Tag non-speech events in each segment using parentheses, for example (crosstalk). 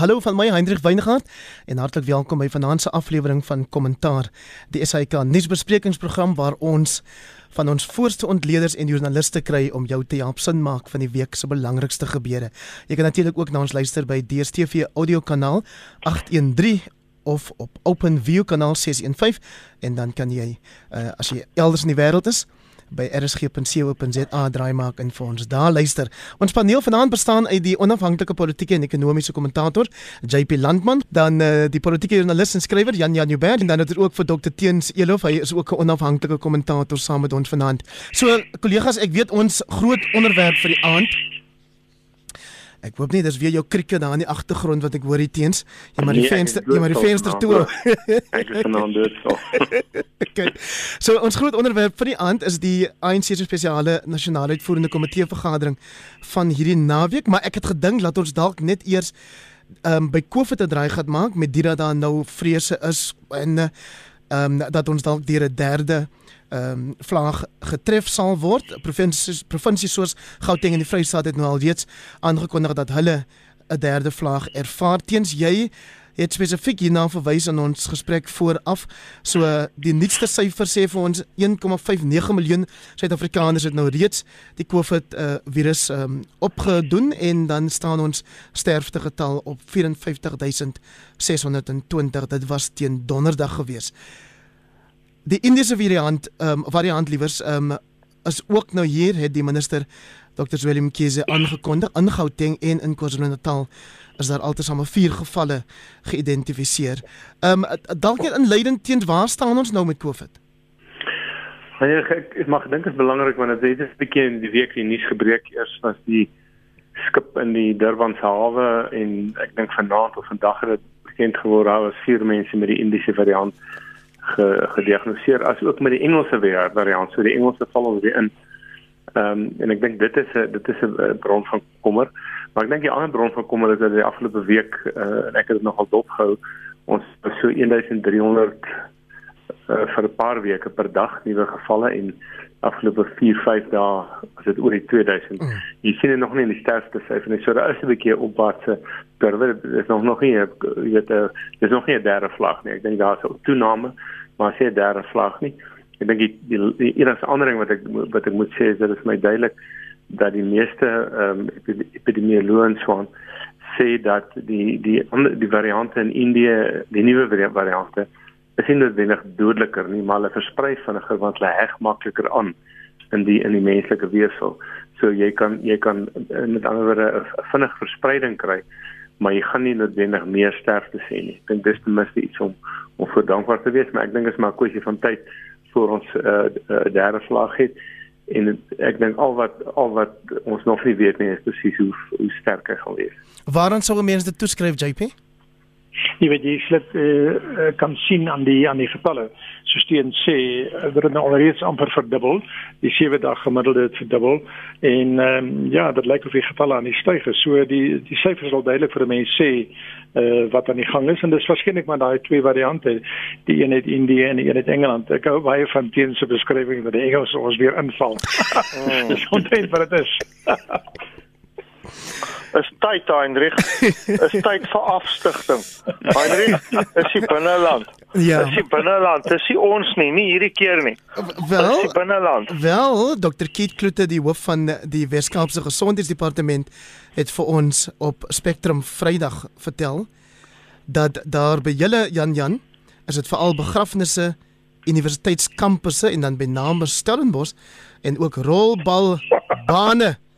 Hallo van my Hendrik Weingart en hartlik welkom by vanaand se aflewering van Kommentaar, die SAK nuusbesprekingsprogram waar ons van ons voorste ontleeders en joernaliste kry om jou te help sin maak van die week se belangrikste gebeure. Jy kan natuurlik ook na ons luister by DStv audio kanaal 813 of op OpenView kanaal 615 en dan kan jy uh, as jy elders in die wêreld is by rsg.co.za draai maak en vir ons daar luister. Ons paneel vanaand bestaan uit die onafhanklike politieke en ekonomiese kommentator JP Landman, dan uh, die politieke joernalis en skrywer Jan Jan Joubert en dan het ook vir Dr Teens Elof, hy is ook 'n onafhanklike kommentator saam met ons vanaand. So kollegas, ek weet ons groot onderwerp vir die aand Ek hoop nie dis weer jou krieke daar in die agtergrond wat ek hoor hier teens. Jy maar die nee, venster, jy maar die venster toe. Ek is vanaand dood so. (laughs) okay. So ons groot onderwerp vir die aand is die ANC se spesiale nasionale uitvoerende komitee vergadering van hierdie naweek, maar ek het gedink dat ons dalk net eers ehm um, by COVID te draai gaan maak met dit dat daar nou vrese is en ehm um, dat ons dalk deur 'n derde ehm um, vlag getref sal word. Provinsies provinsies soos Gauteng en die Vrystaat het nou al reeds aangekondig dat hulle 'n derde vlag ervaar. Teens jy het spesifiek hierna verwys in ons gesprek vooraf. So die nuutste syfer sê vir ons 1,59 miljoen Suid-Afrikaners het nou reeds die COVID uh, virus um, opgedoen en dan staan ons sterftegetal op 54620. Dit was teen donderdag geweest. Die Indiese variant ehm um, variant liewers ehm um, is ook nou hier het die minister Dr. Willem Kiese aangekondig in Gauteng en in KwaZulu-Natal is daar altesaam 4 gevalle geïdentifiseer. Ehm um, dalk net in leiding teen waar staan ons nou met COVID? Ja, ek mag dink dit is belangrik want dit het 'n bietjie in die week die nuus gebreek eers was die skip in die Durban se hawe en ek dink vanaand of vandag het dit bekend geword daar was vier mense met die Indiese variant ge, gediagnoseer as ook met die Engelse variant. So die Engelse val ons weer in. Ehm um, en ek dink dit is 'n dit is 'n bron van kommer. Maar ek dink die ander bron van kommer is dat die afgelope week uh, en ek het dit nogal dopgehou. Ons so 1300 uh, vir 'n paar weke per dag nuwe gevalle en afgelope 4-5 dae was dit oor die 2000. Mm. Jy sien dit nog nie in die sterfte syfer nie. So daar is 'n bietjie opwaartse kurwe. Dit is nog nog nie jy weet dit is nog nie 'n derde vlak nie. Ek dink daar is 'n toename maar sê derde vlag nie. Ek dink die, die, die enigste ander ding wat ek wat ek moet sê is dat dit vir my duidelik dat die meeste ehm um, epidemioloë swaan sê dat die die ander die variante in Indië, die nuwe variante is nie noodwendig dodeliker nie, maar hulle versprei vinniger want hulle heg makliker aan in die in die menslike weefsel. So jy kan jy kan met ander woorde 'n vinnige verspreiding kry maar jy gaan nie noodwendig meer sterfte sien nie. Ek dink dis ten minste iets om om vir dankbaar te wees, maar ek dink dit is maar 'n kwessie van tyd voor ons 'n uh, uh, derde slag het en ek dink al wat al wat ons nog nie weet nie is presies hoe hoe sterk hy gaan wees. Waaraan sou mense dit toeskryf JP? Jy weet jy slip uh, kan sien aan die aan die getalle. So steen sê uh, dat dit nou alreeds amper verdubbel. Die 7 dag gemiddelde het verdubbel en ehm um, ja, dit lyk of die getalle aan die styg is. So die die syfers sal duidelik vir mense sê uh, wat aan die gang is en dis waarskynlik maar daai twee variante. Die een het Indië en die een het Engeland. Ek hou baie van teen se beskrywing dat die Engels ons weer inval. (laughs) Oh. dis onthou wat dit is. (laughs) is tyd Heinrich. Is tyd vir afstigting. Heinrich is die binneland. Ja. Is die binneland. Dis nie ons nie nie hierdie keer nie. Wel is die binneland. wel Dr Keith Kloete die hoof van die Weskaapse Gesondheidsdepartement het vir ons op Spectrum Vrydag vertel dat daar by julle Jan Jan is dit veral begrafnisse universiteitskampusse en dan by name Stellenbosch en ook rolbalbane (laughs)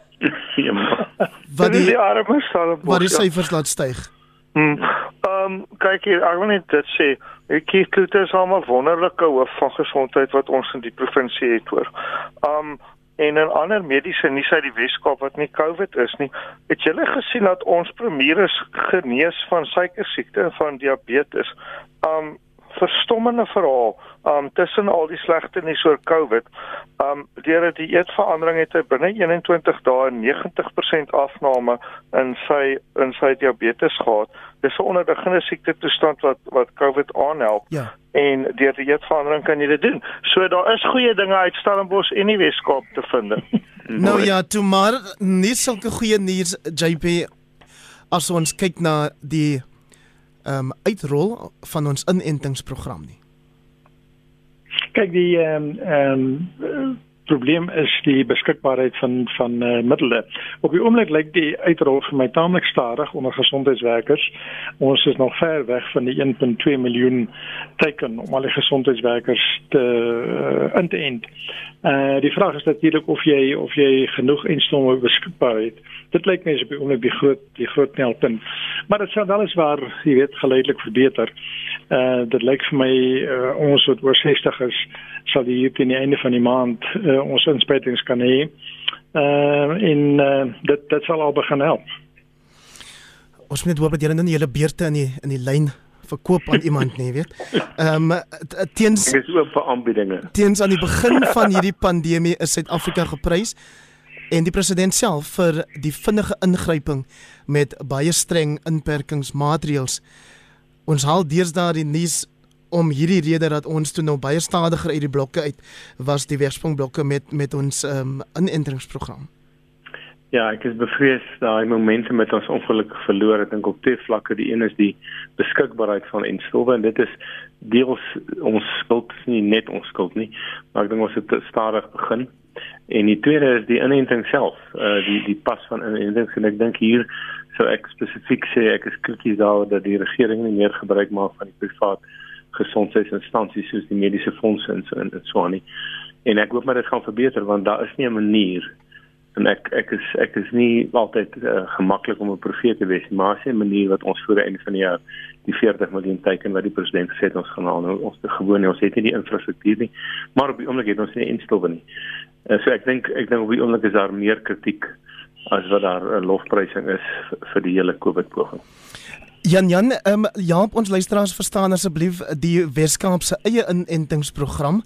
wat die, die arme sal wat die syfers laat styg. Hmm. Ehm um, kyk hier, ek wil net dit sê. Ek kies dit is almal wonderlike hoof van gesondheid wat ons in die provinsie het hoor. Ehm um, en in ander mediese nuus uit die Weskaap wat nie COVID is nie, het julle gesien dat ons premier is genees van suiker siekte en van diabetes. Ehm um, verstommende verhaal um tussen al die slegte nuus oor COVID. Um deur dit die eetverandering het hy binne 21 dae 90% afname in sy in sy diabetes gehad. Dis 'n onderliggende siekte toestand wat wat COVID aanhelp. Ja. En deur die eetverandering kan jy dit doen. So daar is goeie dinge uit Stellenbosch en die Weskaap te vind. (laughs) nou ja, toe maar nie sulke goeie nuus JP as ons kyk na die um, uitrol van ons inentingsprogram nie. Kyk die ehm um, ehm um, probleem is die beskikbaarheid van van uh, middele. Op die oomblik lyk die uitrol vir my taamlik stadig onder gesondheidswerkers. Ons is nog ver weg van die 1.2 miljoen teiken om al die gesondheidswerkers te uh, in te end. Uh die vraag is natuurlik of jy of jy genoeg instellings beskikbaar het. Dit lyk mens op die oomblik die groot die groot knelpunt. Maar dit sal alles waar, jy weet, geleidelik verbeter. Uh dit lyk vir my uh, ons wat oor 60 is sal die hier teen die einde van die maand uh, ons inspuitings kan hê. Uh in uh, dit dit sal al begin help. Ons moet hoop dat julle nou nie julle beurte in die in die lyn verkoop aan iemand nie, weet. Ehm um, teens Dit is oop vir aanbiedinge. Teens aan die begin van hierdie pandemie is Suid-Afrika geprys en die president self vir die vinnige ingryping met baie streng inperkingsmaatreëls. Ons haal deesdae die nuus om hierdie rede dat ons toe nou baie stadiger uit die blokke uit was die weersprongblokke met met ons ehm um, inenteringsprogram. Ja, ek is bevrees daai momentum met ons ongelukkig verloor. Ek dink op twee vlakke. Die een is die beskikbaarheid van enstowwe en dit is deels ons skuld, nie net ons skuld nie, maar ek dink ons het stadig begin. En die tweede is die inenting self, uh die die pas van inenting en ek dink hier sou ek spesifiek sê ek is krities daaroor dat die regering nie meer gebruik maak van die privaat gesondheidsinstansies soos die mediese fondse en so en so aan nie. En ek hoop maar dit gaan verbeter want daar is nie 'n manier en ek ek is ek is nie altyd uh, gemaklik om 'n profeet te wees maar as 'n manier wat ons voor die einde van die jaar die 40 miljoen teiken wat die president gesê het ons gaan haal nou ons te gewoon ons het nie die infrastruktuur nie maar op die oomblik het ons nie instowwe nie. Uh, so ek dink ek dink op die oomblik is daar meer kritiek as wat daar uh, lofprysing is vir die hele COVID poging. Jan Jan, ehm um, ja, ons luisteraars verstaan asseblief die Weskaap se eie inentingsprogram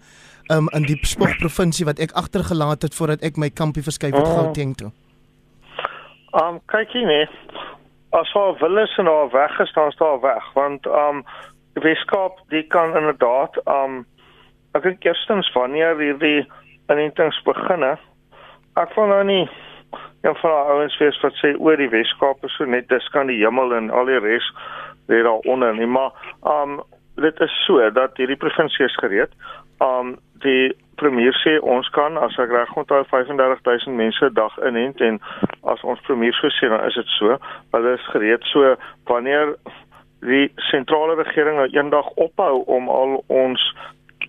um, in die Spog provinsie wat ek agtergelaat het voordat ek my kampie verskuif het oh. Gauteng toe. Um kyk hier nee. As al wil is en al weg is, dan staan weg want um die Weskaap die kan inderdaad um ek dink eerstens wanneer hierdie inentings beginne ek wil nou nie ja van die ouens wees wat sê oor die Weskaap is so net dis kan die hemel en al die res lê daar onder nie. Maar um dit is so dat hierdie provinsie is gereed. Um die premier sê ons kan as ek reg onthou 35000 mense 'n dag inent en as ons premier so sê dan is dit so. Hulle is gereed. So wanneer die sentrale regering nou eendag ophou om al ons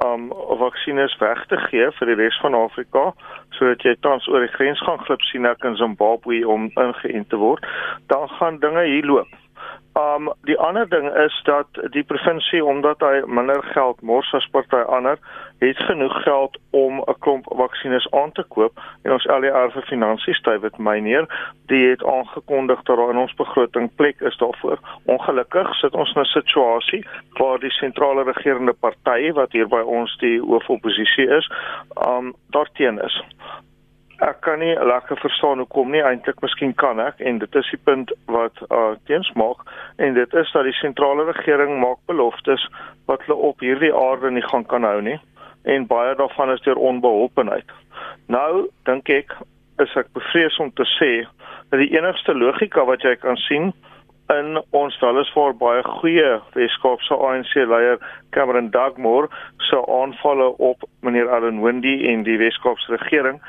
um vaksines weg te gee vir die res van Afrika sodat jy tans oor die grens gaan glip sien ek in Zimbabwe om ingeënt te word. Dan gaan dinge hier loop Um die ander ding is dat die provinsie omdat hy minder geld mors as party ander, het genoeg geld om 'n klomp vaksines aan te koop en ons LER vir finansies David Meyer, die het aangekondig dat daar in ons begroting plek is daarvoor. Ongelukkig sit ons in 'n situasie waar die sentrale regerende party wat hier by ons die hoofoppositie is, um daarteen is ek kan nie lekker verstaan hoekom nie eintlik miskien kan ek en dit is die punt wat uh teens maak en dit is dat die sentrale regering maak beloftes wat hulle op hierdie aarde nie gaan kan hou nie en baie daarvan is deur onbeholpenheid. Nou dink ek is ek bevrees om te sê dat die enigste logika wat jy kan sien in ons weliswaar baie goeie Weskaapse ANC leier Cameron Dugmore se aanvalle op meneer Allan Windey en die Weskaapse regering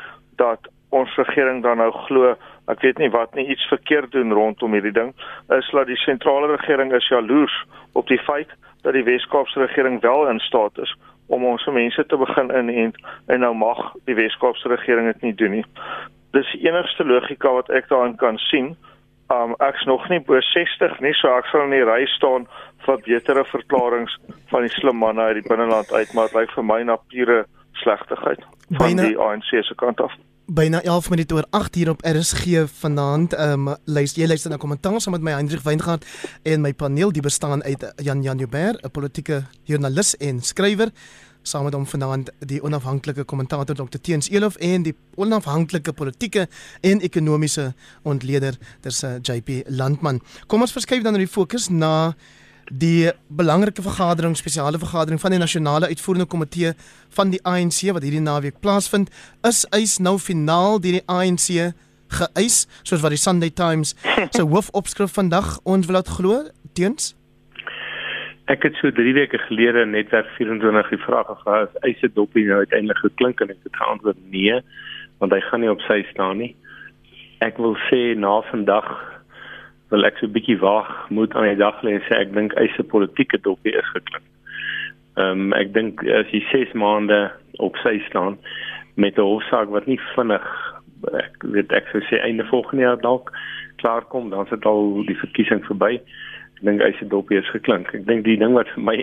dat ons regering dan nou glo ek weet nie wat nie iets verkeerd doen rondom hierdie ding is dat die sentrale regering is jaloers op die feit dat die Weskaapse regering wel in staat is om ons mense te begin inent en nou mag die Weskaapse regering dit nie doen nie. Dis die enigste logika wat ek daarin kan sien. Um ek's nog nie bo 60 nie, so ek sal in die ry staan vir betere verklaringe van die slim manne uit die binneland uit, maar dit lyk vir my na pure slegtigheid van Bijna... die ANC se kant af byna 11 minute oor 8 hier op RSG vanaand. Ehm um, luister jy luister na kommentaar saam met my Hendrik Weingart en my paneel die bestaan uit Jan Jan Joubert, 'n politieke joernalis en skrywer, saam met hom vanaand die onafhanklike kommentator Dr Teens Elof en die onafhanklike politieke en ekonomiese ontleder dis uh, JP Landman. Kom ons verskuif dan nou die fokus na die belangrike vergadering, spesiale vergadering van die nasionale uitvoerende komitee van die ANC wat hierdie naweek plaasvind, is eis nou finaal deur die ANC geëis soos wat die Sunday Times (laughs) se hoofopskrif vandag ons wil laat glo teens Ek het so 3 weke gelede netwerk 24 gevra gevra as eise dopie nou uiteindelik geklink en ek het geantwoord nee want hy gaan nie op sy staan nie. Ek wil sê na vandag wil ek so 'n bietjie wag moet aan die dag lê en sê ek dink eise politieke dopie is geklink. Ehm um, ek dink as jy 6 maande op sy staan met 'n hofsaak wat nie vinnig ek weet ek sou sê einde volgende jaar dalk klaar kom dan sit al die verkiesing verby ek dink hy se dopie is geklink. Ek dink die ding wat vir my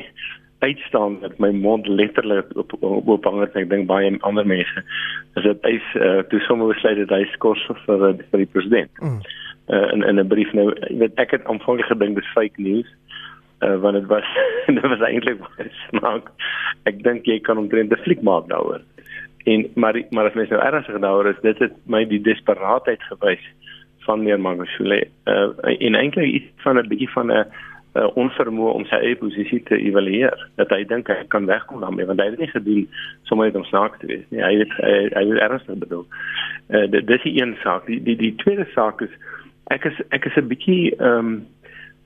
uitstaan dat my mond letterlik op op hang het ek dink baie ander mense is dit hy uh, toe sommer besluit dat hy skors vir vir die president. Mm. Uh, in in 'n brief nou jy weet ek het aanvanklik gedink dis fake news uh, want dit was (laughs) dit was eintlik (laughs) snaak. Ek dink jy kan omtrent 'n fliek maak daaroor. En maar maar as mens nou ernstig daaroor is dit het my die desperaatheid gewys van meneer Magashule uh, en eintlik iets van 'n bietjie van 'n uh, onvermoë om sy eie posisie te evalueer dat hy dink hy kan wegkom daarmee want hy het dit nie gedoen sommer net om snaaks te wees nie hy het hy, hy het ernstig bedoel uh, dit is die een saak die die die tweede saak is ek is ek is 'n bietjie ehm um,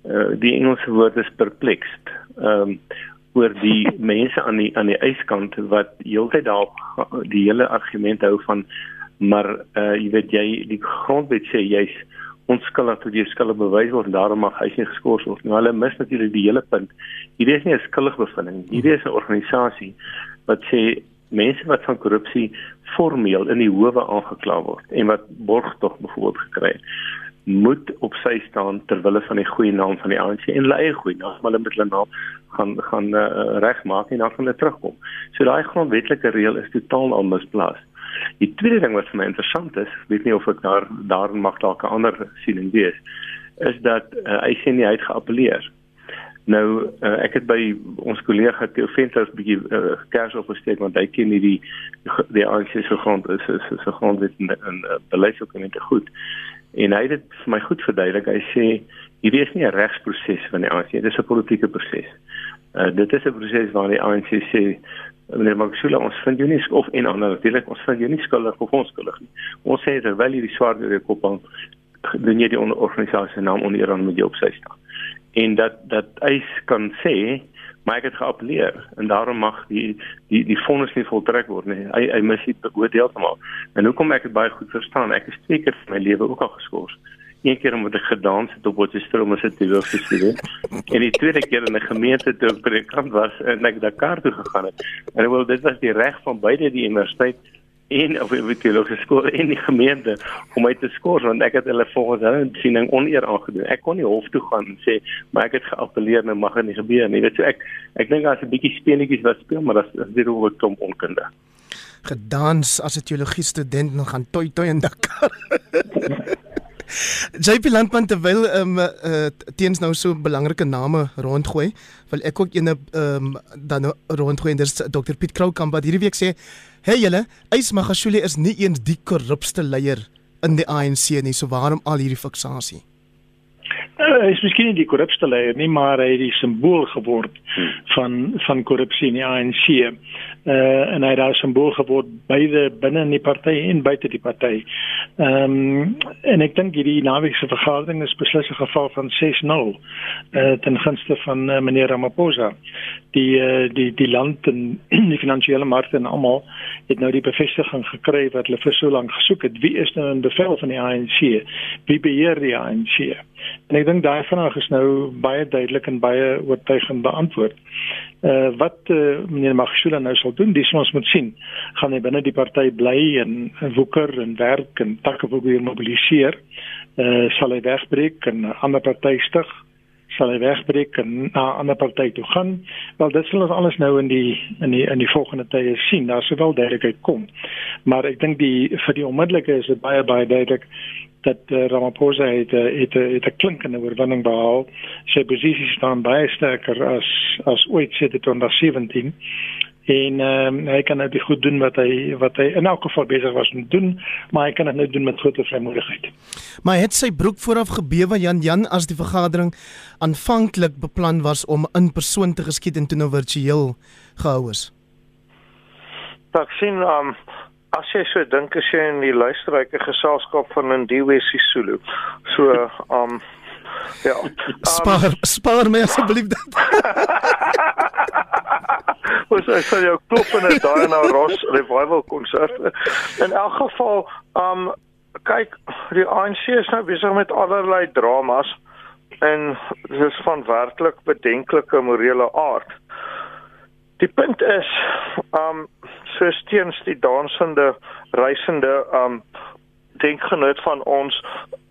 uh, die Engelse woord is perplexed ehm um, oor die (laughs) mense aan die aan die yskant wat heeltyd daarop die hele argument hou van maar uh jy weet jy die grondwet sê jy's onskuldig tot jy skuldig bewys word en daarom mag hy nie geskort word nie. Nou hulle mis natuurlik die hele punt. Hierdie is nie 'n skuldigbevinding. Hierdie is 'n organisasie wat sê mense wat van korrupsie formeel in die howe aangekla word en wat borgtog byvoorbeeld gekry het moet op sy staan ter wille van die goeie naam van die ANC en hulle eie goeie naam, maar hulle met hulle naam gaan gaan uh, regmaak en dan gaan hulle terugkom. So daai grondwetlike reël is totaal al misplaas. Die tweede ding wat vir my interessant is, weet nie of ek daar daarin mag dalk 'n ander siening wees, is dat uh, hy sê nie hy het geappeleer. Nou uh, ek het by ons kollega Theo Venters bietjie uh, kers opgesteek want hy ken nie die ANC se grond is is se grond dit in 'n uh, beleidsdokumente goed. En hy het dit vir my goed verduidelik. Hy sê hierdie is nie 'n regsproses van die ANC, dit is 'n politieke proses. Uh, dit is 'n proses waar die ANC sê meneer Magshula ons vind jou nie of en ander natuurlik ons vind jou nie skuldig of onskuldig nie. Ons sê terwyl jy die swaar deur jou kop hang, doen jy die organisasie naam onder aan met jou op sy staan. En dat dat eis kan sê maar ek het geappeleer en daarom mag die die die vonnis nie voltrek word nie. Hy hy mis dit oordeel te maak. En hoekom ek dit baie goed verstaan, ek is twee keer in my lewe ook al geskort een keer omdat ek gedans het op Potchefstroom as 'n teologiestudent en die tweede keer in 'n gemeente toe ek predikant was en ek Dakar toe gegaan het. En wel dit was die reg van beide die universiteit en of die teologiese skool en die gemeente om my te skors want ek het hulle volgens hulle siening oneer aangedoen. Ek kon nie hof toe gaan en sê maar ek het geappeleer nou mag dit nie gebeur nie. Jy weet so ek ek dink daar's 'n bietjie speletjies wat speel maar dit is weer oor kom onkunde. Gedans as 'n teologie student nog gaan toi toi in Dakar. (laughs) JP Landman terwyl ehm um, uh, teens nou so belangrike name rondgooi, wil ek ook ene ehm um, dan nou rondgooi en dis Dr Piet Kroukamp wat hierdie week sê, "Hey julle, Ys Magashule is nie eens die korrupste leier in die ANC nie, so waarom al hierdie fiksasie?" Uh, hy is miskien nie die korrupste leier nie, maar hy het die simbool geword hmm. van van korrupsie in die ANC. Uh en hy daar simbool geword beide binne in die party en buite die party. Ehm um, en ek dink hierdie naweek se vergadering is beslis 'n geval van 6-0 uh ten gunste van uh, meneer Ramaphosa. Die uh, die die land en (clears throat) die finansiële markte en almal het nou die bevestiging gekry wat hulle vir so lank gesoek het. Wie is nou in bevel van die ANC? Wie beheer die ANC? En ek dink daai vraag is nou baie duidelik en baie oortuigend beantwoord. Uh wat uh, meneer Magshula nou sal doen, dis ons moet sien. Gaan hy binne die party bly en, en woeker en werk en takke probeer mobiliseer? Uh sal hy wegbreek en 'n ander party stig? sal hy wegbreek en na 'n ander party toe gaan. Wel dit sal ons alles nou in die in die in die volgende tye sien. Daar sou wel duidelikheid kom. Maar ek dink die vir die onmiddellike is dit baie baie duidelik dat uh, Ramaphosa het uh, het uh, het 'n klinkende oorwinning behaal. Sy posisie staan baie sterker as as ooit sedert 2017 en ehm um, hy kan net nou goed doen wat hy wat hy in elk geval besig was om te doen, maar hy kan dit nou doen met groot vrymoedigheid. Maar het sy broek vooraf gebewe Jan Jan as die vergadering aanvanklik beplan was om in persoon te geskied en toe nou virtueel gehou is. Ek sien ehm um, as jy so dink as jy in die luisterryke geselskap van Indiwe Sisulu. So um ja. Um, spaar spaar my asseblief dit. (laughs) Ons sê sy jou klop in 'n Diana Ross revival konsert. In elk geval um kyk die ANC is nou besig met allerlei dramas en dit is van werklik bedenklike morele aard. Die punt is um so steens die dansende reisende um denkgenoot van ons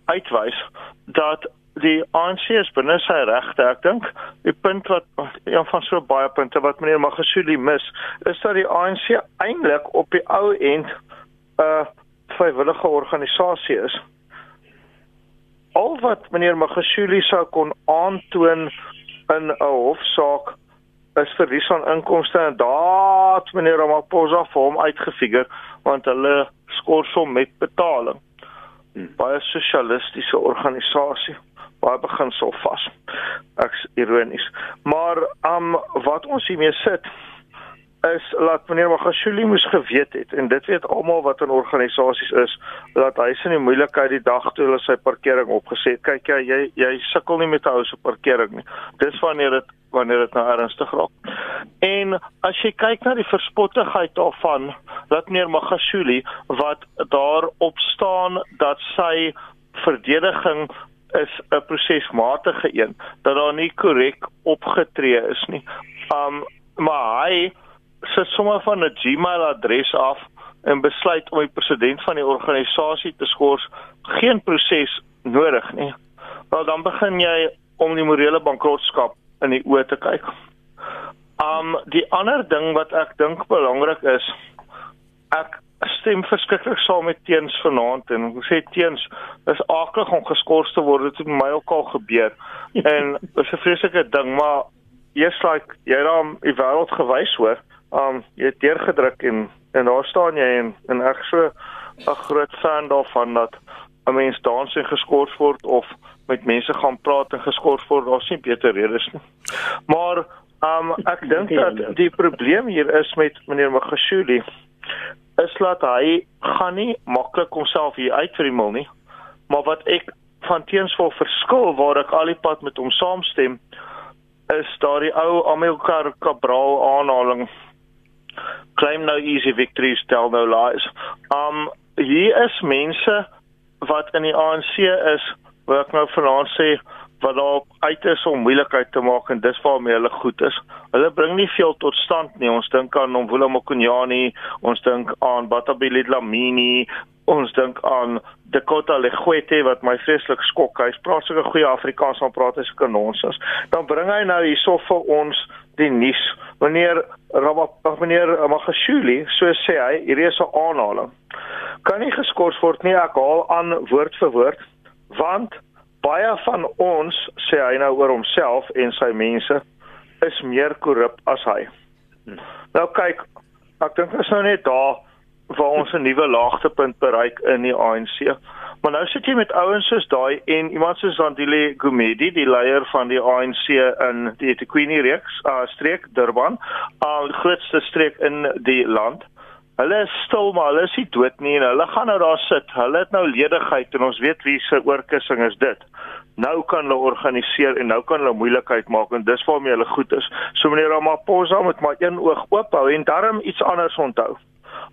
uitwys dat die ANC is binne sy regte. Ek dink die punt wat een van so baie punte wat meneer Magashuli mis, is dat die ANC eintlik op die ou end 'n uh, vrywillige organisasie is. Al wat meneer Magashuli sou kon aantoon in 'n hofsaak is verlies aan inkomste en daad meneer Ramaphosa vir hom uitgefigure want hulle skors hom met betaling. Hmm. Baie sosialistiese organisasie, baie beginsel vas. Ek's ironies. Maar um wat ons hiermee sit is laat meneer Magashuli moes geweet het en dit weet almal wat in organisasies is dat hy sin die moeilikheid die dag toe hulle sy parkering opgeset. Kyk jy jy, jy sukkel nie met 'n ou se parkering nie. Dis wanneer dit wanneer dit nou ernstig raak. En as jy kyk na die verspottigheid daarvan dat meneer Magashuli wat daarop staan dat sy verdediging is 'n prosesmatige een dat daar nie korrek opgetree is nie. Um maar hy sit sommer van 'n Gmail adres af en besluit om die president van die organisasie te skors, geen proses nodig nie. Wel dan begin jy om die morele bankrotskap in die oë te kyk. Um die ander ding wat ek dink belangrik is, ek stem verskriklik saam met teens vanaand en ek sê teens is aklig om geskort te word, dit het my ook al gebeur. En dis 'n vreeslike ding, maar jy's like jy het hom die wêreld gewys hoor um jy het deurgedruk en en daar staan jy en en ek so 'n groot fan daarvan dat 'n mens dans en geskort word of met mense gaan praat en geskort word daar's nie beter redes nie. Maar um ek (laughs) dink dat die probleem hier is met meneer Magashuli is dat hy gaan nie maklik homself hier uitvrimmel nie. Maar wat ek van teens wil verskil waar ek al die pad met hom saamstem is daardie ou Amilcar Cabral aanhaling claim no easy victories tell no lies. Um hier is mense wat in die ANC is, wat ek nou vanaand sê wat daar uit is om moeilikheid te maak en dis waarmee hulle goed is. Hulle bring nie veel tot stand nie. Ons dink aan Nomvula Mokonyane, ons dink aan Batabile Dlamini, ons dink aan Dakota Legwete wat my vreeslik skok. Hy praat so 'n goeie Afrikaans, maar praat hy so kanonsens. Dan bring hy nou hierso vir ons die nuus wanneer Rabak meneer Magashuli so sê hy hierdie is 'n aanhaling kan nie geskort word nie ek haal aan woord vir woord want baie van ons sê hy nou oor homself en sy mense is meer korrup as hy. Nou kyk ek dink ons nou net daar waar ons 'n nuwe laagtepunt bereik in die ANC Maar nou sit jy met ouens soos daai en iemand soos Andile Gumedi, die leier van die ANC in die eThekwini reeks, uh streek Durban, al uh, grootste streek in die land. Hulle is stil maar hulle is nie dood nie en hulle gaan nou daar sit. Hulle het nou ledigheid en ons weet wie se oorkussing is dit. Nou kan hulle organiseer en nou kan hulle moeilikheid maak en dis waarmee hulle goed is. So meneer Ramaphosa moet maar een oog oop hou en darm iets anders onthou.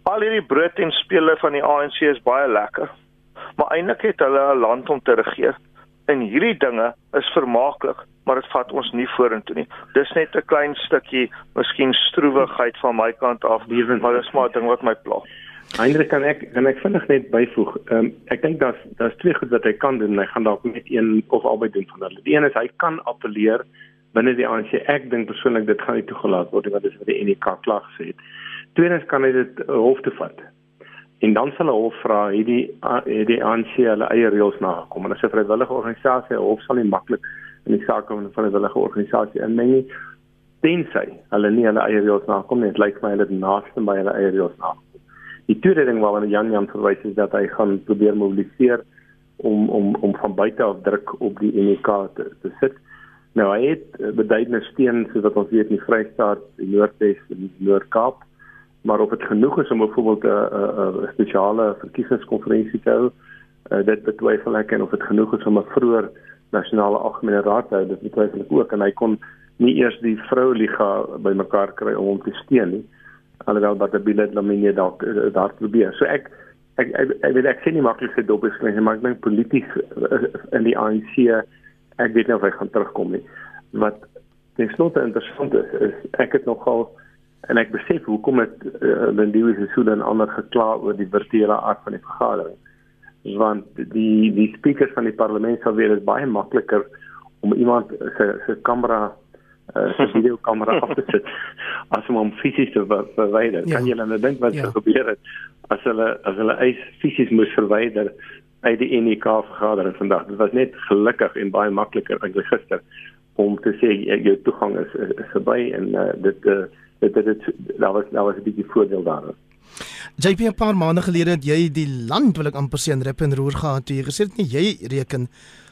Al hierdie brood en spele van die ANC is baie lekker maar eintlik het hulle 'n land om te regeer. En hierdie dinge is vermaaklik, maar dit vat ons nie vorentoe nie. Dis net 'n klein stukkie, miskien stroewigheid van my kant af, maar dis maar 'n ding wat my pla. Hendrik kan ek kan ek vinnig net byvoeg. Um, ek dink daar's daar's twee goed wat hy kan doen. Hy gaan dalk net een of albei doen van hulle. Die een is hy kan appeleer binne die ANC. Ek dink persoonlik dit gaan nie toegelaat word nie want dit is wat die NK klaar gesê het. Tweedens kan hy dit uh, hof toe vat en dan sal hulle hof vra hierdie hierdie ANC hulle eie reëls nakom en as 'n vrywillige organisasie hof sal nie maklik in die saak van 'n vrywillige organisasie inmeng nie tensy hulle nie hulle eie reëls nakom nie. Dit lyk my hulle naaste by hulle eie reëls nakom die tweede ding waarna Jan Jan verwys is dat hy gaan probeer mobiliseer om om om van buite af druk op die NK te, te sit. Nou hy het beduidende steun soos wat ons weet in die Vrystaat die Noordwes en die Noord-Kaap maar of dit genoeg is om byvoorbeeld 'n 'n spesiale verkiesingskonferensie te hou, uh, dit betwyfel ek en of dit genoeg is om 'n vroeër nasionale algemene raad te hou, dit betwyfel ek ook en hy kon nie eers die vroueliga bymekaar kry om hom te steun nie alhoewel wat die billet lamine dalk uh, daar probeer. So ek ek ek, weet ek sien nie maklik se dobbelskryn maar ek dink polities uh, in die ANC ek weet nie of hy gaan terugkom nie. Wat ten slotte interessant is, is ek het nogal en ek besef hoekom het uh, Lindiwe se so dan ander gekla oor die virtuele aard van die vergadering want die die speakers van die parlement sal weer is baie makliker om iemand se se kamera uh, se (laughs) videokamera af te sit as om hom fisies te verwyder. Ja. Kan jy dan nou dink wat ja. gebeur het as hulle as hulle eis fisies moes verwyder uit die NEK vergadering vandag. Dit was net gelukkig en baie makliker eintlik gister om te sê jou toegang is is, is verby en uh, dit uh, dit dit, dit daar was daar was 'n bietjie voordeel daarin. JP 'n paar maande gelede het jy die land wil ek amper sê in rep en roer gehad toe jy gesê het nie jy reken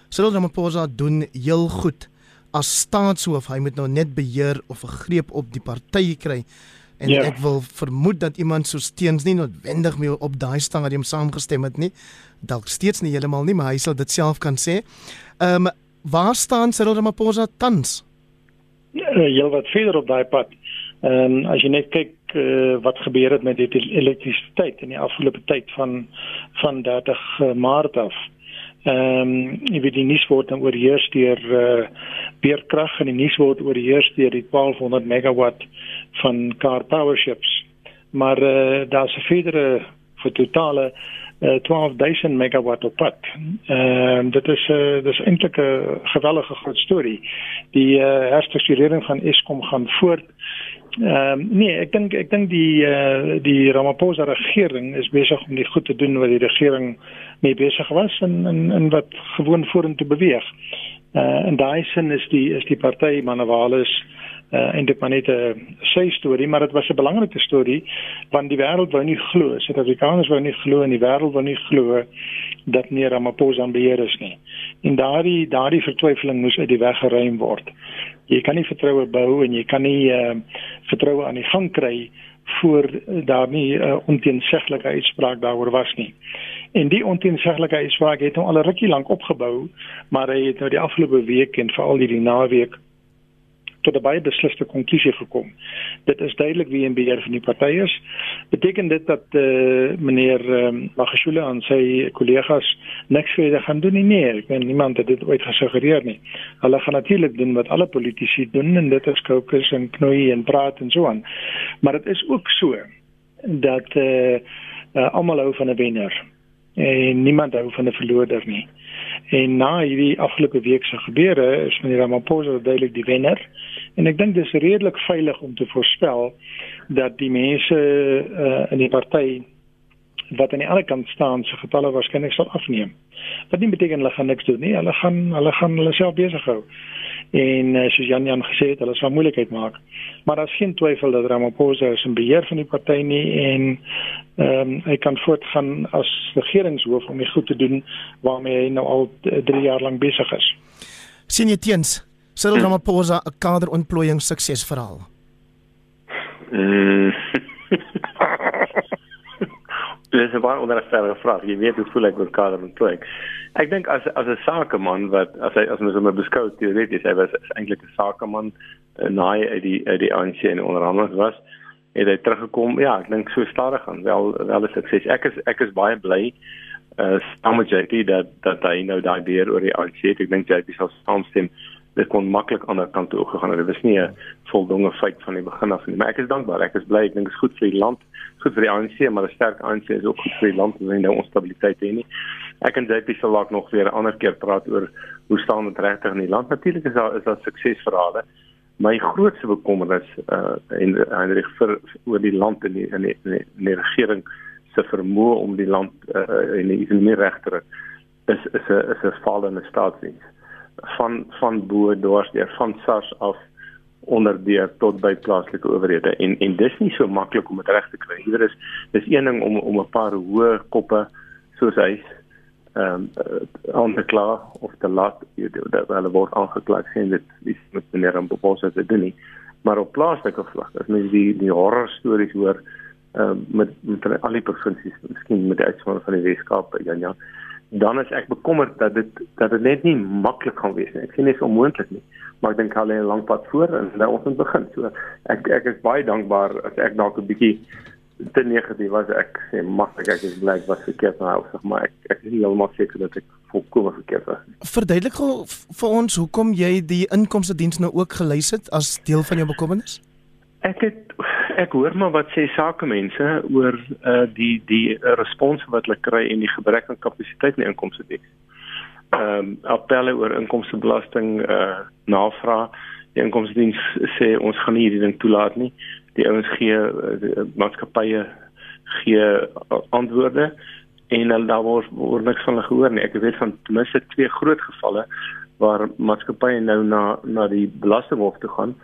Cyril Ramaphosa doen heel goed as staatshoof hy moet nou net beheer of 'n greep op die party kry en yeah. Ja. ek wil vermoed dat iemand so steens nie noodwendig mee op daai stadium saamgestem het nie dalk steeds nie heeltemal nie maar hy sal dit self kan sê. Ehm um, waar staan Cyril Ramaphosa tans? Ja, heel wat verder op daai pad. Ehm um, as jy net kyk uh, wat gebeur het met die elektrisiteit in die afgelope tyd van van 30 uh, Maart af. Ehm um, jy weet die nuus word dan oorheers deur uh, beerkrag en die nuus word oorheers deur die 1200 megawatt van car power ships. Maar uh, daar's 'n verdere vir totale uh, 12000 megawatt op pad. Ehm um, dit is 'n uh, dis eintlik 'n gewellige groot storie. Die uh, herstrukturering van Eskom gaan voort Ehm um, nee, ek dink ek dink die uh, die Ramaphosa regering is besig om die goed te doen wat die regering mee besig was en en, en wat gewoon vorentoe beweeg. Uh, en daai sin is die is die party Manawalis uh, en dit maar net 'n sy storie, maar dit was 'n belangrike storie want die wêreld wou nie glo, Suid-Afrikaners wou nie glo en die wêreld wou nie glo dat nie Ramaphosa beheer is nie. En daardie daardie vertwyfeling moes uit die weg geruim word jy kan nie vertroue bou en jy kan nie uh, vertroue aan die gang kry voor daar nie 'n uh, onteenseglike uitspraak daaroor was nie. En die onteenseglike uitspraak het hom al 'n rukkie lank opgebou, maar hy het nou die afgelope week en veral hierdie naweek tot 'n baie besliste konklusie gekom. Dit is duidelik wie in beheer van die party is. Beteken dit dat eh uh, meneer um, Magashule aan sy kollegas niks verder gaan doen nie? Nee, ek weet niemand het dit ooit gesuggereer nie. Hulle gaan natuurlik doen wat alle politici doen en dit is kokes en knoei en praat en so aan. Maar dit is ook so dat eh uh, uh, almal hou van 'n wenner en niemand hou van 'n verloorder nie. En na hierdie afgelope week se gebeure is meneer Ramaphosa duidelik die wenner en ek dink dis redelik veilig om te voorspel dat die mense uh, in die party wat aan die ander kant staan se getalle waarskynlik sal afneem. Wat nie beteken hulle gaan niks doen nie, hulle gaan hulle gaan hulle self besig hou en uh, soos Jan Jan gesê het, hulle sal moeilikheid maak. Maar daar's geen twyfel dat Ramaphosa is in beheer van die party nie en ehm um, hy kan voortgaan as regeringshoof om die goed te doen waarmee hy nou al 3 jaar lank besig is. sien jy teens Cyril hm. Ramaphosa 'n kaderontplooiing suksesverhaal? Mm. Dis 'n baie onderstel vraag. Jy weet hoe voel ek oor kaderontplooiing? Ek dink as as 'n sakeman wat as hy as mens hom beskou teoreties, hy was eintlik 'n sakeman uh, naai uit die uit die ANC en onderhandeling was het hy teruggekom. Ja, ek dink so stadig aan wel wel 'n sukses. Ek is ek is baie bly uh saam met JP dat dat hy nou daai deur oor die ANC. Ek dink JP sal saamstem dit kon maklik aan die kant toe gegaan het. Dit was nie 'n voldoende feit van die begin af nie. Maar ek is dankbaar. Ek is bly. Ek dink dit is goed vir die land, goed vir die ANC, maar 'n sterk ANC is ook goed vir die land en nou onstabiliteit hê nie. Ek en JP sal dalk nog weer 'n ander keer praat oor hoe staan dit regtig in die land. Natuurlik is daar is daar suksesverhale. My grootste bekommernis uh en Hendrik vir oor die land en die in die, die, die regering se vermoë om die land uh in die ekonomie reg te kry is is 'n is 'n fallende staatsdiens van van bo dwarsdeur van SARS af onder deur tot by plaaslike owerhede en en dis nie so maklik om dit reg te kry. Hier is dis een ding om om 'n paar hoë koppe soos hy ehm um, aan te kla of te laat dat hulle word aangekla sien dit is met meneer en beposse te doen nie. Maar op plaaslike vlak, as mens die die horror stories hoor uh, met met al die provinsies, miskien met die uitsondering van die Weskaap, ja ja. Dan is ek bekommerd dat dit dat dit net nie maklik gaan wees nie. Ek sien dit is onmoontlik nie, maar ek dink hulle het 'n lang pad voor en nou ons moet begin. So ek ek is baie dankbaar as ek dalk 'n bietjie te negatief was ek sê maklik ek is bly was verkeerd nou sê maar ek ek is nie heeltemal seker dat ek volkome verkeerd was. Verduidelik gou vir ons hoekom jy die inkomste diens nou ook gelys het as deel van jou bekommernis? Ek het ek hoor maar wat sê sakemense oor uh die die respons wat hulle kry en die gebrek aan kapasiteit in die inkomste diens. Ehm um, appelle oor inkomstebelasting uh navraag die inkomste diens sê ons gaan nie hierdie ding toelaat nie die ouens gee die maatskappye gee antwoorde en dan daar word word niks van hulle gehoor nie. Ek weet van ten minste twee groot gevalle waar maatskappye nou na na die belastinghof toe gaan.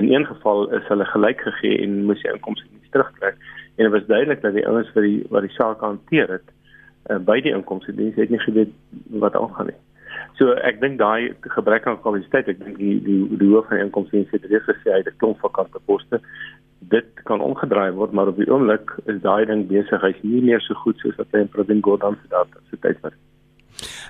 In een geval is hulle gelyk gegee en moes die inkomste nie terugtrek en dit was duidelik dat die ouens wat die wat die saak hanteer het uh, by die inkomste diens het nie geweet wat aangaan nie. So ek dink daai gebrek aan kwaliteit, ek dink die die die hoof van inkomste diens het reeds gesê hy het 'n klomp vakante poste dit kan omgedraai word maar op die oomblik is daai ding besig hy's nie meer so goed soos wat hy in Provin Gordon se daad se tyd was.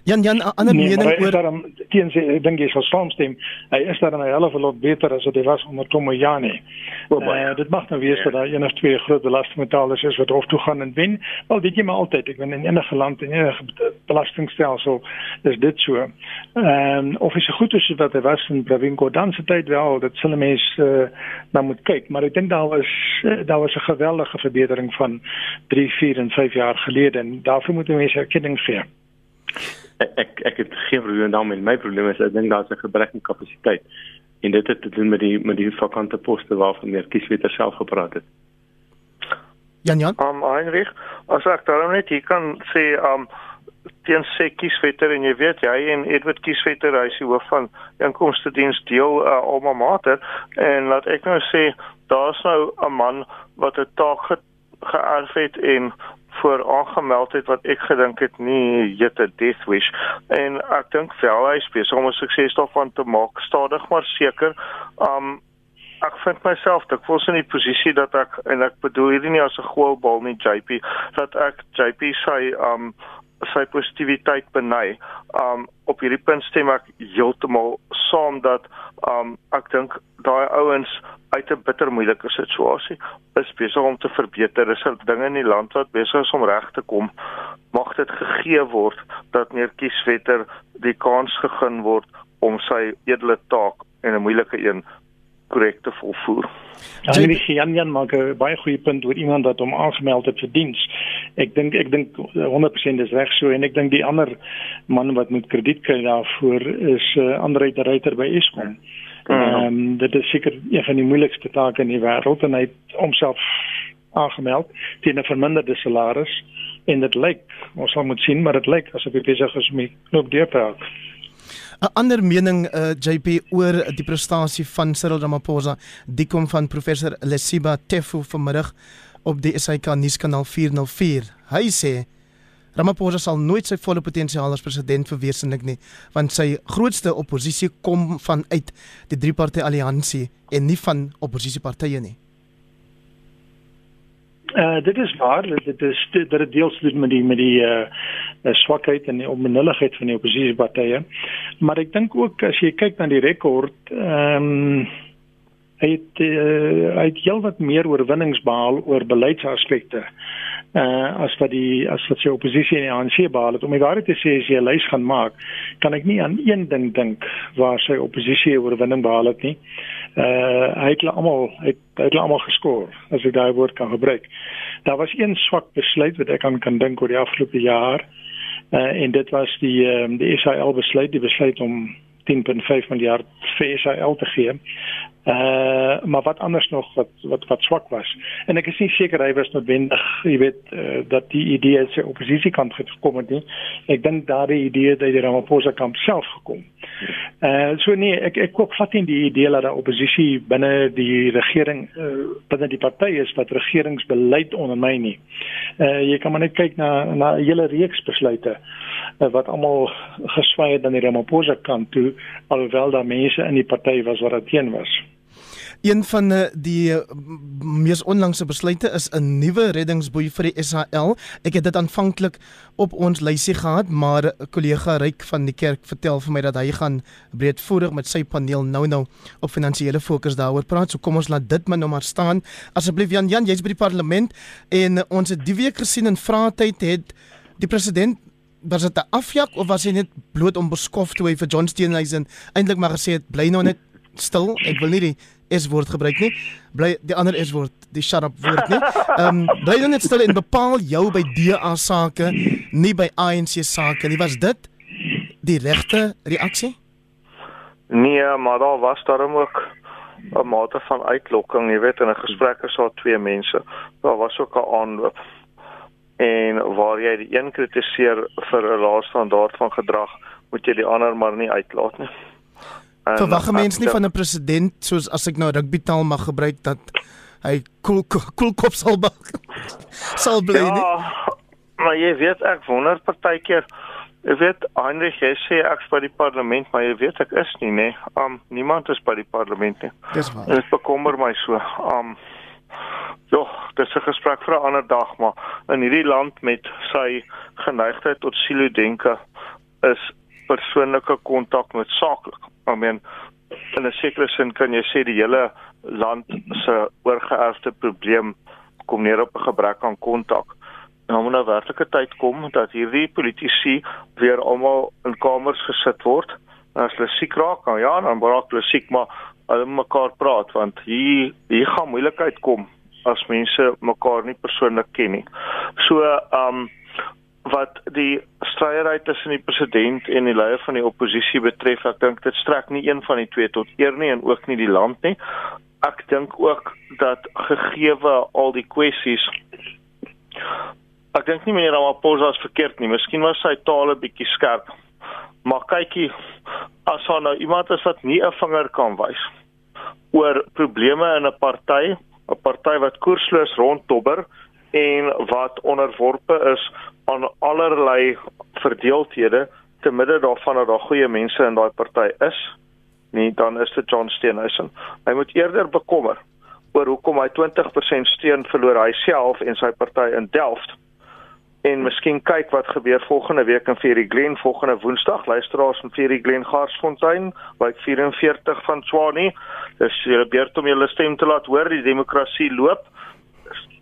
Jan Jan ander nee, mening oor daarom teen sê ek dink jy sal saamstem hy is daar 'n hele lot beter as wat hy was onder Tomoyani. Oh, uh, dit mag nou wees ja. dat daar een of twee groot belastingbetalers is wat hof toe gaan en wen. Wel weet jy maar altyd ek ben in enige land en enige belastingstelsel is dit so. Ehm um, of is so goed as wat hy was in Provin Gordon se tyd wel dat hulle mense uh, nou moet kyk maar ek dink daar was uh, daar was 'n geweldige verbetering van 3, 4 en 5 jaar gelede en daarvoor moet mense erkenning gee ek ek het geen probleem daarmee. My probleem is ek dink daar's 'n gebrek aan kapasiteit. En dit het te doen met die met die vakante poste waarvan meer kieswetter self gepraat het. Jan Jan. Um Heinrich, as ek daarom net hier kan sê um teen sê kieswetter en jy weet jy en Edward kieswetter hy is die hoof van inkomste diens deel uh, alma mater en laat ek nou sê daar's nou 'n man wat 'n taak ge geërf het en voor aangemeld het wat ek gedink het nie jette death wish. En ek dink wel hy speel om 'n sukses daarvan te maak. Stadig maar seker um ek vind myself ek voel in die posisie dat ek en ek bedoel hierdie nie as 'n goalbal nie JP dat ek JP sy um sy positiwiteit beny. Um op hierdie punt stem ek heeltemal saam dat um ek dink daai ouens uit 'n bitter moeilike situasie is besig om te verbeter. Is daar dinge in die land wat besig is om reg te kom? Mag dit gegee word dat meer kieswetter die kans gegee word om sy edele taak en 'n moeilike een korrek te volvoer. Ja, sien Jan Jan maak 'n baie goeie punt oor iemand wat hom aangemeld het vir diens. Ek dink ek dink 100% is reg so en ek dink die ander man wat moet krediet kry daarvoor is 'n uh, eh, ander ryter by Eskom. Ja. Ehm um, dit is seker een van die moeilikste take in die wêreld en hy het homself aangemeld teen 'n verminderde salaris en dit lyk ons sal moet sien maar dit lyk asof hy besig is om knoop deur te raak. 'n Ander mening uh, eh, JP oor die prestasie van Cyril Ramaphosa, die kom van professor Lesiba Tefu vanmiddag op die SAK nuuskanaal 404. Hy sê Ramaphosa sal nooit sy volle potensiaal as president verwesenlik nie, want sy grootste oppositie kom vanuit die drie-party alliansie en nie van oppositiepartye nie. Uh dit is waar, dit is dit het deels doen met die met die uh swakheid en die onbenulligheid van die oppositiepartye. Maar ek dink ook as jy kyk na die rekord, ehm um, hy het uh, hy het heelwat meer oorwinnings behaal oor beleidsaspekte uh as wat die as wat sy oppositie in die ANC behaal het om die waarheid te sê as jy 'n lys gaan maak kan ek nie aan een ding dink waar sy oppositie oorwinning behaal het nie. Uh hy het almal het hy het almal geskoor as ek daai woord kan gebruik. Daar was een swak besluit wat ek aan kan dink oor die afgelope jaar. Uh en dit was die um, die Israel besluit die besluit om 10.5 miljard vir te gee. Uh maar wat anders nog wat wat wat swak was. En ek is nie seker hy was noodwendig, jy weet, uh, dat die idee se oppositie kant gekom het nie. Ek dink daardie idee uit die Ramaphosa kamp self gekom. Uh so nee, ek ek koop glad nie die idee dat daar oppositie binne die regering uh, binne die party is wat regeringsbeleid ondermyn nie. Uh jy kan maar net kyk na na 'n hele reeks besluite uh, wat almal geswaai het aan die Ramaphosa kant toe alhoewel daar mense in die party was wat teen was. Een van eh, die eh, mees onlangse besluite is 'n nuwe reddingsboei vir die SAL. Ek het dit aanvanklik op ons lysie gehad, maar 'n kollega Ryk van die kerk vertel vir my dat hy gaan breedvoerig met sy paneel nou nou op finansiële fokus daaroor praat. So kom ons laat dit maar nou maar staan. Asseblief Jan Jan, jy's by die parlement en ons het die week gesien in vraatyd het die president was dit 'n afjak of was hy net bloot onbeskof toe hy vir John Steenhuisen eintlik maar gesê het bly nou net stil. Ek wil nie die S woord gebruik nie. Bly die ander S woord, die shut up woord nie. Ehm um, bly nou net stil en bepaal jou by DA sake, nie by ANC sake nie. Was dit die regte reaksie? Nee, maar daar was daarom ook 'n mate van uitlokking, jy weet, in 'n gesprek is daar twee mense. Daar was ook 'n aanloop. En waar jy die een kritiseer vir 'n lae standaard van gedrag, moet jy die ander maar nie uitlaat nie. Verwag mense nie van 'n president soos as ek nou rugby taal mag gebruik dat hy koel koel kop sal bak. (laughs) sal bly nie. Ja, maar jy weet ek wonder partykeer Ek weet Heinrich jy sê ek is by die parlement, maar jy weet ek is nie, nê. Nee. Um niemand is by die parlement nie. Dis waar. Dit bekommer my so. Um Ja, dis 'n gesprek vir 'n ander dag, maar in hierdie land met sy geneigtheid tot silo denke is persoonlike kontak noodsaaklik. I mean, in 'n sekere sin kan jy sê die hele land se oorgeerfde probleem kom neer op 'n gebrek aan kontak. Nou moet nou werklike tyd kom dat hierdie politici weer almal in kamers gesit word. As hulle siek raak, dan ja, dan raak hulle siek, maar hulle mekaar praat want hier hier gaan moeilikheid kom as mense mekaar nie persoonlik ken nie. So, ehm um, wat die stryery tussen die president en die leier van die oppositie betref, ek dink dit strek nie een van die twee tot eer nie en ook nie die land nie. Ek dink ook dat gegeewe al die kwessies ek dink nie meneer Ramaphosa is verkeerd nie. Miskien was sy taal 'n bietjie skerp. Maar kykie, as daar nou iemand is wat nie 'n vinger kan wys oor probleme in 'n party, 'n party wat koersloos rondtobber en wat onderworpe is aan allerlei verdeeldhede te midde daarvan dat daar goeie mense in daai party is nie dan is dit John Steenhuisen. Hy moet eerder bekommer oor hoekom hy 20% steun verloor hy self en sy party in Delft. En miskien kyk wat gebeur volgende week in Ferry Glen volgende Woensdag. Luisteraars van Ferry Glen Garsfontein by 44 van Swanie dis julle beurt om julle stem te laat hoor die demokrasie loop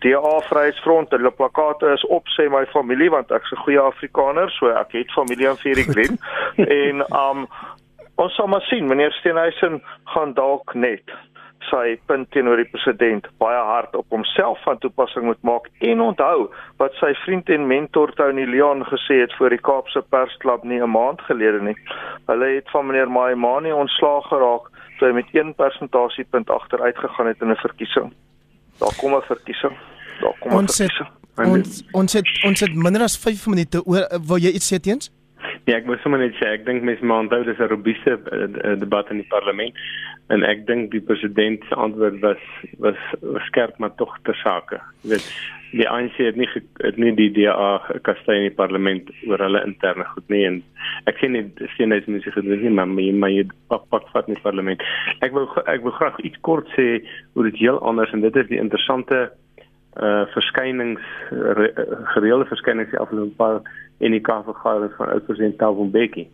DA Vryheidsfront hulle plakate is op sê my familie want ek's 'n goeie Afrikaner so ek het familie in Glen (laughs) en um ons sal maar sien meneer Steenhuisen gaan dalk net sy punt teenoor die president baie hard op homself van toepassing moet maak en onthou wat sy vriend en mentor Tony Leon gesê het voor die Kaapse Persklub nie 'n maand gelede nie. Hulle het van meneer Maimani ontslaag geraak toe hy met 1 persentasiepunt agteruit gegaan het in 'n verkiesing. Daar kom 'n verkiesing. Daar kom ons het, ons ons het ons het minder as 5 minute oor wil jy iets sê teens? Ja, ek moet sommer net sê ek dink mens moet onthou dis 'n robuuste uh, debat in die parlement en ek dink die president se antwoord was was, was skerp maar tog ter sake. Jy weet die ANC het nie het nie die DA kastei in die parlement oor hulle interne goed nie en ek sien nie sien net mense gedoen nie maar my my pak pak vat in die parlement. Ek wil ek wil graag iets kort sê oor dit heel anders en dit is die interessante uh verskynings re, gereelde verskynings die afgelope paar en die kavergadering van oud-president Thabo Mbeki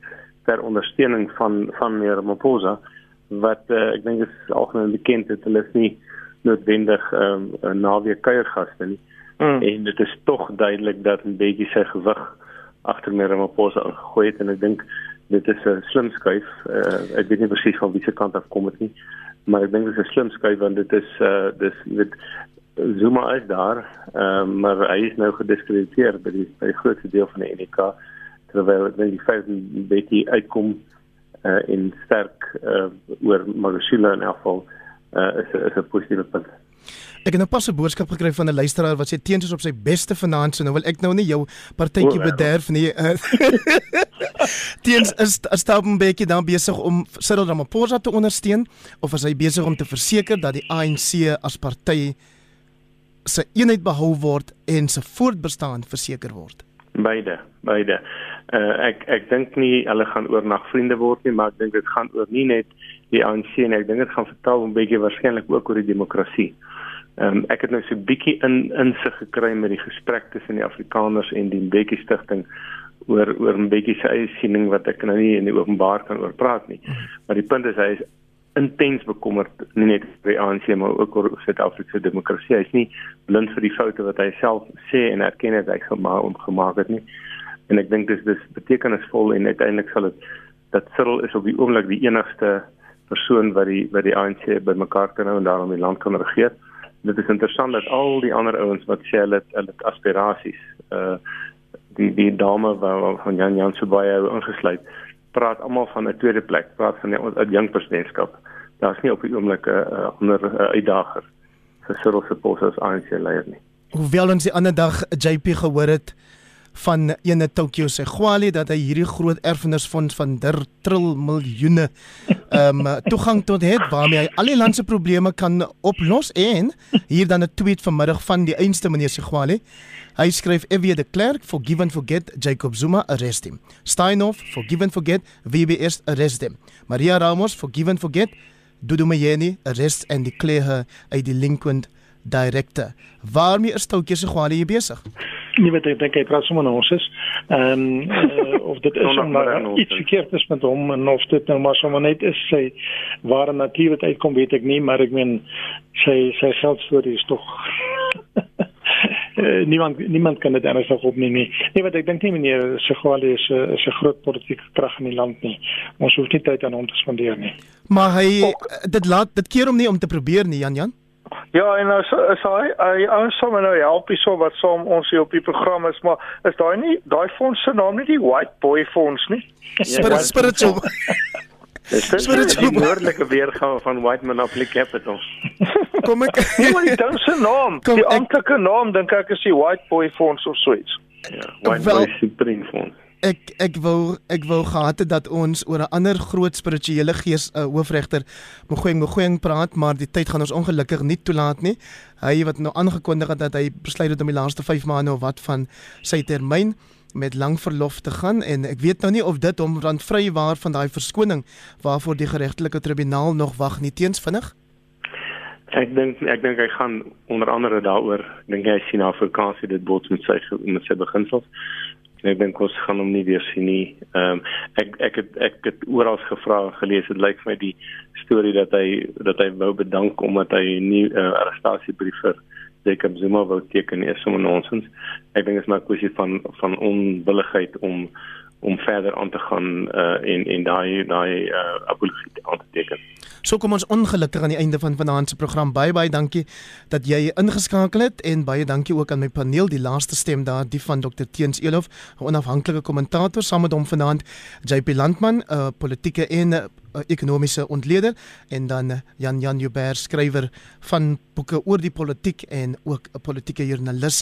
ter ondersteuning van van meneer Ramaphosa wat uh, ek dink is algemeen bekend dat hulle nie noodwendig 'n um, naweek kuiergaste nie mm. en dit is tog duidelik dat Mbeki sy gewig agter meneer Ramaphosa ingegooi het en ek dink dit is 'n slim skuif uh, ek weet nie presies van watter kant af kom dit nie maar ek dink dit is 'n slim skuif want dit is uh, dis jy weet Zuma is daar, um, maar hy is nou gediskrediteer by die by die grootste deel van die NK terwyl dit net die feit dat Betty uitkom uh, in sterk uh, oor Magashila in afval uh, is is 'n positiewe punt. Ek het nou pas 'n boodskap gekry van 'n luisteraar wat sê teens is op sy beste vanaand, so nou wil ek nou nie jou partytjie bederf nie. (laughs) teens is Staubenbeke dan besig om Cyril Ramaphosa te ondersteun of is hy besig om te verseker dat die ANC as party se eenheid behou word en se voortbestaan verseker word. Beide, beide. Uh, ek ek dink nie hulle gaan oornag vriende word nie, maar ek dink dit gaan oor nie net die ANC en ek dink dit gaan vertaal 'n bietjie waarskynlik ook oor die demokrasie. Ehm um, ek het nou so 'n bietjie in insig gekry met die gesprek tussen die Afrikaners en die Mbeki stigting oor oor bietjie sy eie siening wat ek nou nie in die openbaar kan oor praat nie. Maar die punt is hy is intens bekommerd nie net oor die ANC maar ook oor Suid-Afrika se demokrasie. Hy is nie blind vir die foute wat hy self sê en erken dat hy gemaak gemaak het nie. En ek dink dis dis betekenisvol en uiteindelik sal dit dat Cyril is op die oomblik die enigste persoon wat die wat die ANC bymekaar kan hou en daarom die land kan regeer. Dit is interessant dat al die ander ouens wat sê hulle hulle aspirasies uh die die dame van Jan Jan Subaya ingesluit praat almal van 'n tweede plek, praat van 'n jong presidentskap. Daar's nie op die oomblik 'n uh, ander uh, uitdager vir Cyril se pos as ANC leier nie. Hoewel ons die ander dag JP gehoor het van ene Tokyo se Gwali dat hy hierdie groot erfenisfonds van der tril miljoene ehm um, (laughs) toegang tot het waarmee hy al die land se probleme kan oplos en hier dan 'n tweet vanmiddag van die einste meneer se Gwali Hy skryf Evie de Klerk forgive and forget Jacob Zuma arrest him. Steinhoff forgive and forget VBS arrest him. Maria Ramos forgive and forget Dudu Mayeni arrest and declare her a delinquent director. Waarmee is Toukie se Gwali hier besig? Nie weet ek dink hy praat sommer ons is. Ehm um, uh, of dit (laughs) is om maar iets verkeerd is met hom en of dit nou maar sommer net is sy ware natuur wat uitkom weet ek nie, maar ek meen sy sy geldstorie is tog (laughs) Uh, niemand niemand kan dit ernstig opneem nie. Nee, wat ek dink nie meneer Segwali is 'n is 'n groot politieke krag in die land nie. Ons hoef nie tyd aan hom te spandeer nie. Maar hy Ook, dit laat dit keer hom nie om te probeer nie, Jan Jan. Ja, en nou so is hy hy ons sal nou help hierso wat saam ons hier op die program is, maar is daai nie daai fonds se naam nie die White Boy Fonds nie? Spirit, spiritual. Dis 'n woordelike weergawe van White Monopoly Capital. (laughs) Kom ek (laughs) Nee, maar die ding se naam, Kom die amptelike naam dink ek is die White Boy Fonds of so iets. Ja, White Wel, Boy Supreme Fonds ek ek wou ek wou gehad het dat ons oor 'n ander groot spirituele gees uh, hoofregter Mogoeng Mogoeng praat maar die tyd gaan ons ongelukkig nie toelaat nie hy wat nou aangekondig het dat hy besluit het om die laaste 5 maande of wat van sy termyn met lang verlof te gaan en ek weet nou nie of dit hom dan vry waar van daai verskoning waarvoor die geregtelike tribunaal nog wag nie. Teens vinnig. Ek dink ek dink hy gaan onder andere daaroor. Dink hy sien Afrikaans dit bots met sy met sy beginsels. En ek dink ons gaan hom nie weer sien nie. Ehm um, ek ek het ek het oral gevra gelees. Dit lyk vir my die storie dat hy dat hy wou bedank omdat hy nie 'n uh, arrestasiebrief vir Jacob Zuma wou teken is sommer nonsens. Ek dink dit is maar 'n kwessie van van onwilligheid om om verder aan te gaan uh, en en daai daai uh, apologie aan te teken. So kom ons ongelukkig aan die einde van vanaand se program. Baie baie dankie dat jy ingeskakel het en baie dankie ook aan my paneel, die laaste stem daar, die van Dr Teens Elof, 'n onafhanklike kommentator saam met hom vanaand, JP Landman, 'n uh, politieke en uh, ekonomiese ontleder en dan uh, Jan Jan Joubert, skrywer van boeke oor die politiek en ook 'n politieke joernalis.